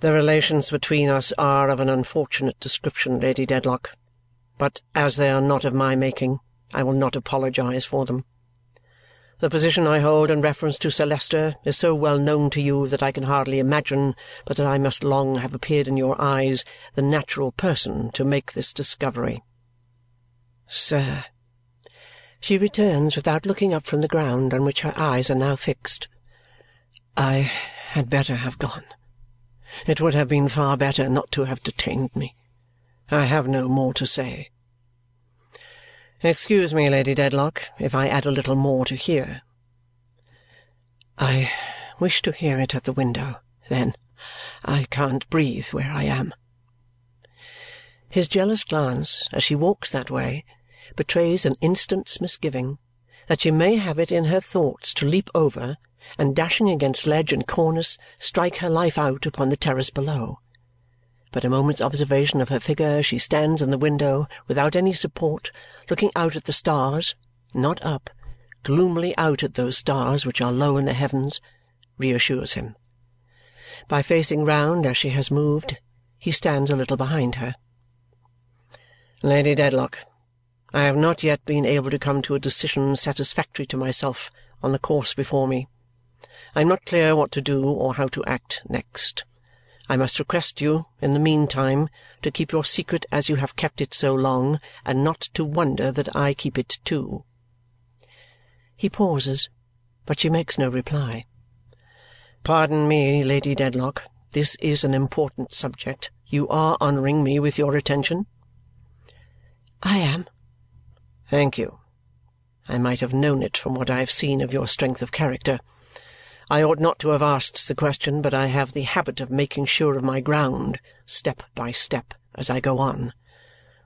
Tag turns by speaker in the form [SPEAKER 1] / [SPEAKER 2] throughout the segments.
[SPEAKER 1] The relations between us are of an unfortunate description, Lady Dedlock, but as they are not of my making, I will not apologize for them. The position I hold in reference to Sir Leicester is so well known to you that I can hardly imagine but that I must long have appeared in your eyes the natural person to make this discovery.
[SPEAKER 2] Sir, she returns without looking up from the ground on which her eyes are now fixed, I had better have gone. It would have been far better not to have detained me. I have no more to say.
[SPEAKER 1] Excuse me, Lady Dedlock, if I add a little more to hear.
[SPEAKER 2] I wish to hear it at the window, then. I can't breathe where I am. His jealous glance, as she walks that way, betrays an instant's misgiving that she may have it in her thoughts to leap over and dashing against ledge and cornice strike her life out upon the terrace below but a moment's observation of her figure as she stands in the window without any support, looking out at the stars, not up, gloomily out at those stars which are low in the heavens, reassures him. By facing round as she has moved, he stands a little behind her.
[SPEAKER 1] Lady Dedlock, I have not yet been able to come to a decision satisfactory to myself on the course before me. I am not clear what to do or how to act next. I must request you, in the meantime, to keep your secret as you have kept it so long and not to wonder that I keep it too."
[SPEAKER 2] He pauses, but she makes no reply.
[SPEAKER 1] "Pardon me, Lady Dedlock. This is an important subject. You are honouring me with your attention?"
[SPEAKER 2] "I am."
[SPEAKER 1] "Thank you. I might have known it from what I have seen of your strength of character. I ought not to have asked the question, but I have the habit of making sure of my ground, step by step, as I go on.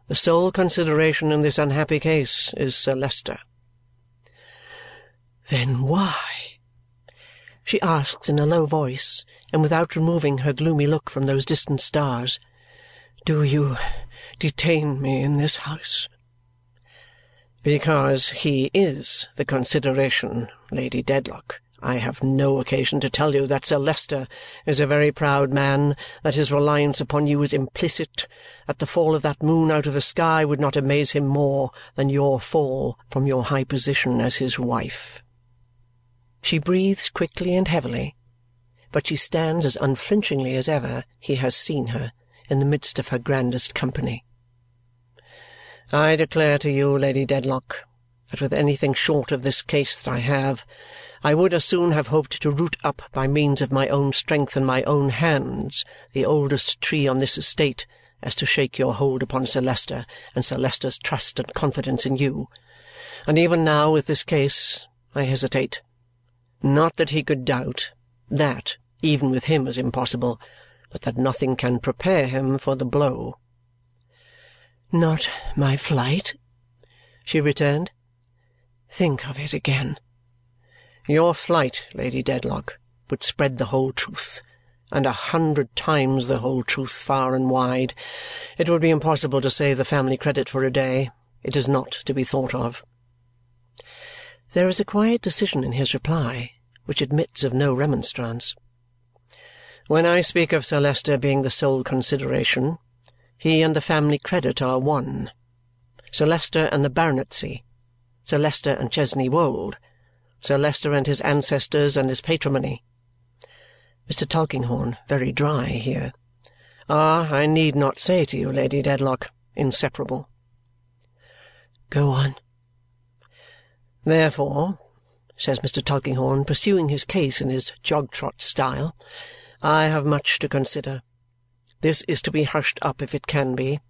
[SPEAKER 1] The sole consideration in this unhappy case is Sir Leicester."
[SPEAKER 2] "Then why," she asks in a low voice and without removing her gloomy look from those distant stars, "do you detain me in this house?"
[SPEAKER 1] "Because he is the consideration, Lady Dedlock. I have no occasion to tell you that Sir Leicester is a very proud man, that his reliance upon you is implicit, that the fall of that moon out of the sky would not amaze him more than your fall from your high position as his wife." She breathes quickly and heavily, but she stands as unflinchingly as ever he has seen her in the midst of her grandest company. I declare to you, Lady Dedlock, that with anything short of this case that I have, I would as soon have hoped to root up by means of my own strength and my own hands the oldest tree on this estate as to shake your hold upon Sir Leicester and Sir Leicester's trust and confidence in you. And even now, with this case, I hesitate. Not that he could doubt. That, even with him, is impossible. But that nothing can prepare him for the blow.
[SPEAKER 2] "Not my flight?" she returned. "Think of it again.
[SPEAKER 1] Your flight, Lady Dedlock, would spread the whole truth, and a hundred times the whole truth, far and wide. It would be impossible to save the family credit for a day. It is not to be thought of."
[SPEAKER 2] There is a quiet decision in his reply which admits of no remonstrance.
[SPEAKER 1] "When I speak of Sir Leicester being the sole consideration, he and the family credit are one. Sir Leicester and the baronetcy, Sir Leicester and Chesney Wold Sir Leicester and his ancestors and his patrimony." Mr. Tulkinghorn very dry here. "Are, I need not say to you, Lady Dedlock, inseparable."
[SPEAKER 2] "Go on."
[SPEAKER 1] "Therefore," says Mr. Tulkinghorn, pursuing his case in his jog-trot style, "I have much to consider. This is to be hushed up if it can be.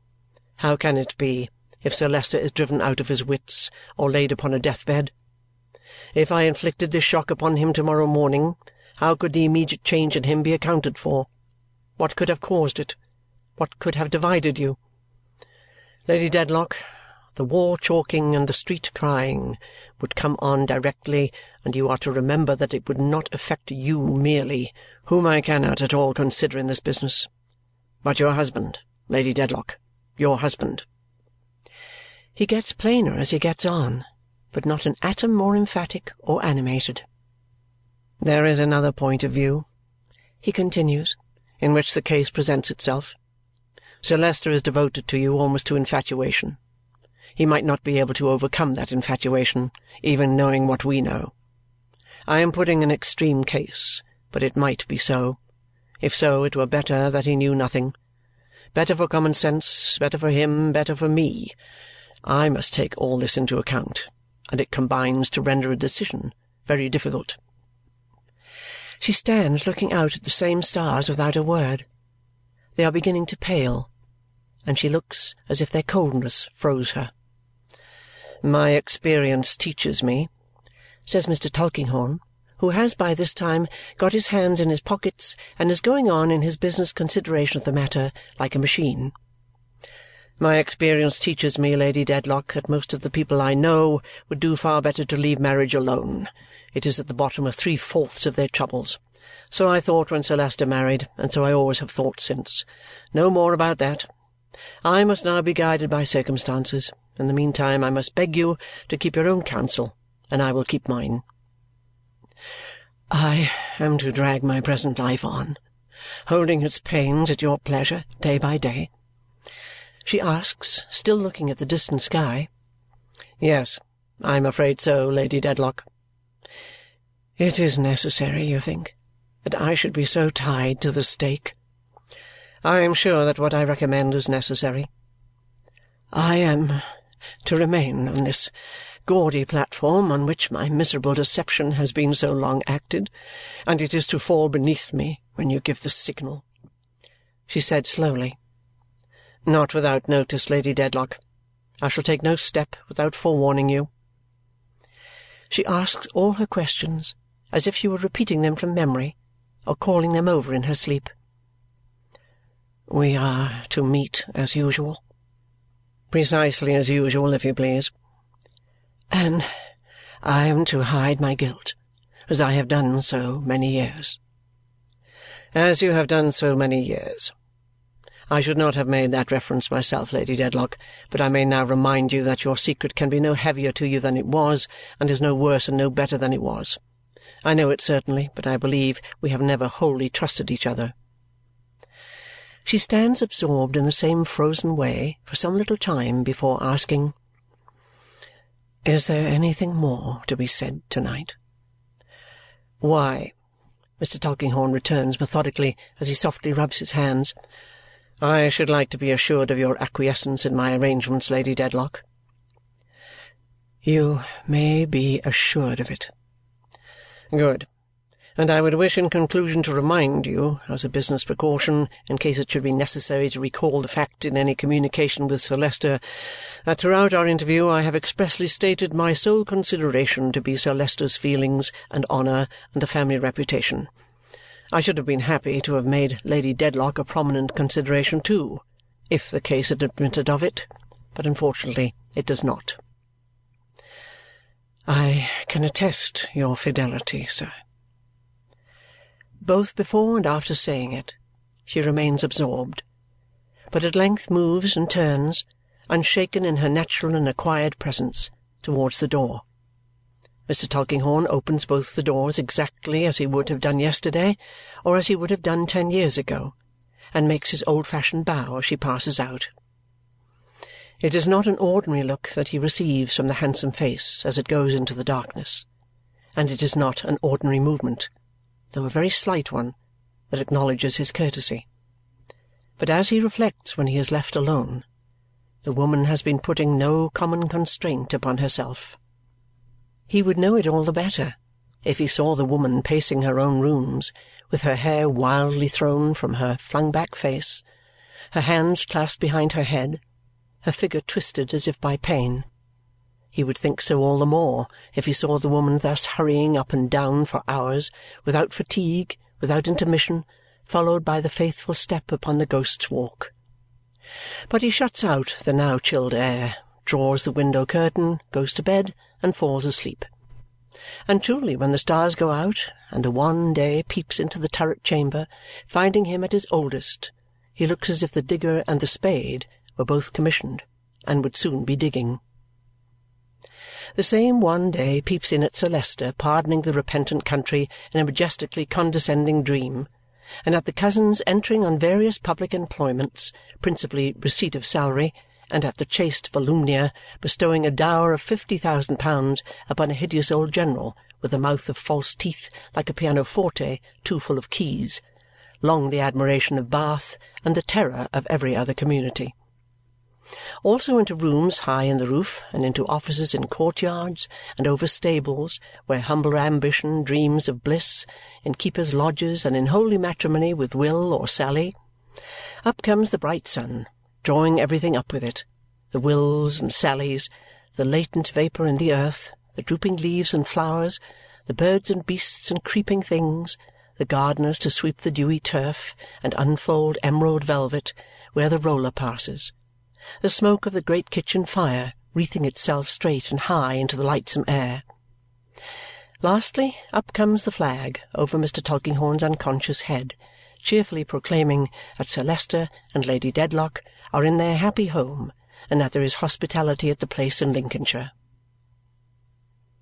[SPEAKER 1] How can it be, if Sir Leicester is driven out of his wits or laid upon a death-bed? If I inflicted this shock upon him to-morrow morning, how could the immediate change in him be accounted for? What could have caused it? What could have divided you? Lady Dedlock, the war chalking and the street crying would come on directly, and you are to remember that it would not affect you merely, whom I cannot at all consider in this business, but your husband, Lady Dedlock, your husband."
[SPEAKER 2] He gets plainer as he gets on but not an atom more emphatic or animated.
[SPEAKER 1] "There is another point of view,"
[SPEAKER 2] he continues,
[SPEAKER 1] in which the case presents itself. Sir Leicester is devoted to you almost to infatuation. He might not be able to overcome that infatuation, even knowing what we know. I am putting an extreme case, but it might be so. If so, it were better that he knew nothing. Better for common sense, better for him, better for me. I must take all this into account, and it combines to render a decision very difficult. She stands looking out at the same stars without a word. They are beginning to pale, and she looks as if their coldness froze her. My experience teaches me, says Mr. Tulkinghorn, who has by this time got his hands in his pockets and is going on in his business consideration of the matter like a machine. My experience teaches me, Lady Dedlock, that most of the people I know would do far better to leave marriage alone. It is at the bottom of three-fourths of their troubles. So I thought when Sir Leicester married, and so I always have thought since. No more about that. I must now be guided by circumstances. In the meantime, I must beg you to keep your own counsel, and I will keep mine. I am to drag my present life on, holding its pains at your pleasure day by day? She asks, still looking at the distant sky. Yes, I am afraid so, Lady Dedlock. It is necessary, you think, that I should be so tied to the stake? I am sure that what I recommend is necessary. I am to remain on this gaudy platform on which my miserable deception has been so long acted, and it is to fall beneath me when you give the signal, she said slowly. Not without notice, Lady Dedlock. I shall take no step without forewarning you. She asks all her questions as if she were repeating them from memory or calling them over in her sleep. We are to meet as usual? Precisely as usual, if you please. And I am to hide my guilt, as I have done so many years. As you have done so many years. I should not have made that reference myself, Lady Dedlock, but I may now remind you that your secret can be no heavier to you than it was, and is no worse and no better than it was. I know it certainly, but I believe we have never wholly trusted each other. She stands absorbed in the same frozen way for some little time before asking, "Is there anything more to be said to-night?" "Why," Mr. Tulkinghorn returns methodically as he softly rubs his hands, "I should like to be assured of your acquiescence in my arrangements, Lady Dedlock." "You may be assured of it. Good. And I would wish in conclusion to remind you, as a business precaution, in case it should be necessary to recall the fact in any communication with Sir Leicester, that throughout our interview I have expressly stated my sole consideration to be Sir Leicester's feelings and honour and the family reputation. I should have been happy to have made Lady Dedlock a prominent consideration too, if the case had admitted of it, but unfortunately it does not. I can attest your fidelity, sir. Both before and after saying it, she remains absorbed, but at length moves and turns, unshaken in her natural and acquired presence, towards the door. Mr. Tulkinghorn opens both the doors exactly as he would have done yesterday or as he would have done ten years ago and makes his old-fashioned bow as she passes out. It is not an ordinary look that he receives from the handsome face as it goes into the darkness, and it is not an ordinary movement, though a very slight one, that acknowledges his courtesy. But as he reflects when he is left alone, the woman has been putting no common constraint upon herself. He would know it all the better if he saw the woman pacing her own rooms, with her hair wildly thrown from her flung-back face, her hands clasped behind her head, her figure twisted as if by pain. He would think so all the more if he saw the woman thus hurrying up and down for hours, without fatigue, without intermission, followed by the faithful step upon the Ghost's Walk. But he shuts out the now chilled air, draws the window-curtain, goes to bed, and falls asleep. And truly when the stars go out and the wan day peeps into the turret chamber, finding him at his oldest, he looks as if the digger and the spade were both commissioned and would soon be digging. The same one day peeps in at Sir Leicester pardoning the repentant country in a majestically condescending dream,
[SPEAKER 2] and at the cousins entering on various public employments, principally receipt of salary, and at the chaste Volumnia bestowing a dower of fifty thousand pounds upon a hideous old general with a mouth of false teeth like a pianoforte too full of keys, long the admiration of Bath and the terror of every other community also into rooms high in the roof, and into offices in courtyards, and over stables, where humble ambition dreams of bliss, in keepers' lodges, and in holy matrimony with Will or Sally. Up comes the bright sun, drawing everything up with it the Wills and Sallys, the latent vapour in the earth, the drooping leaves and flowers, the birds and beasts and creeping things, the gardeners to sweep the dewy turf and unfold emerald velvet where the roller passes the smoke of the great kitchen fire wreathing itself straight and high into the lightsome air. Lastly, up comes the flag over Mr. Tulkinghorn's unconscious head, cheerfully proclaiming that Sir Leicester and Lady Dedlock are in their happy home and that there is hospitality at the place in Lincolnshire.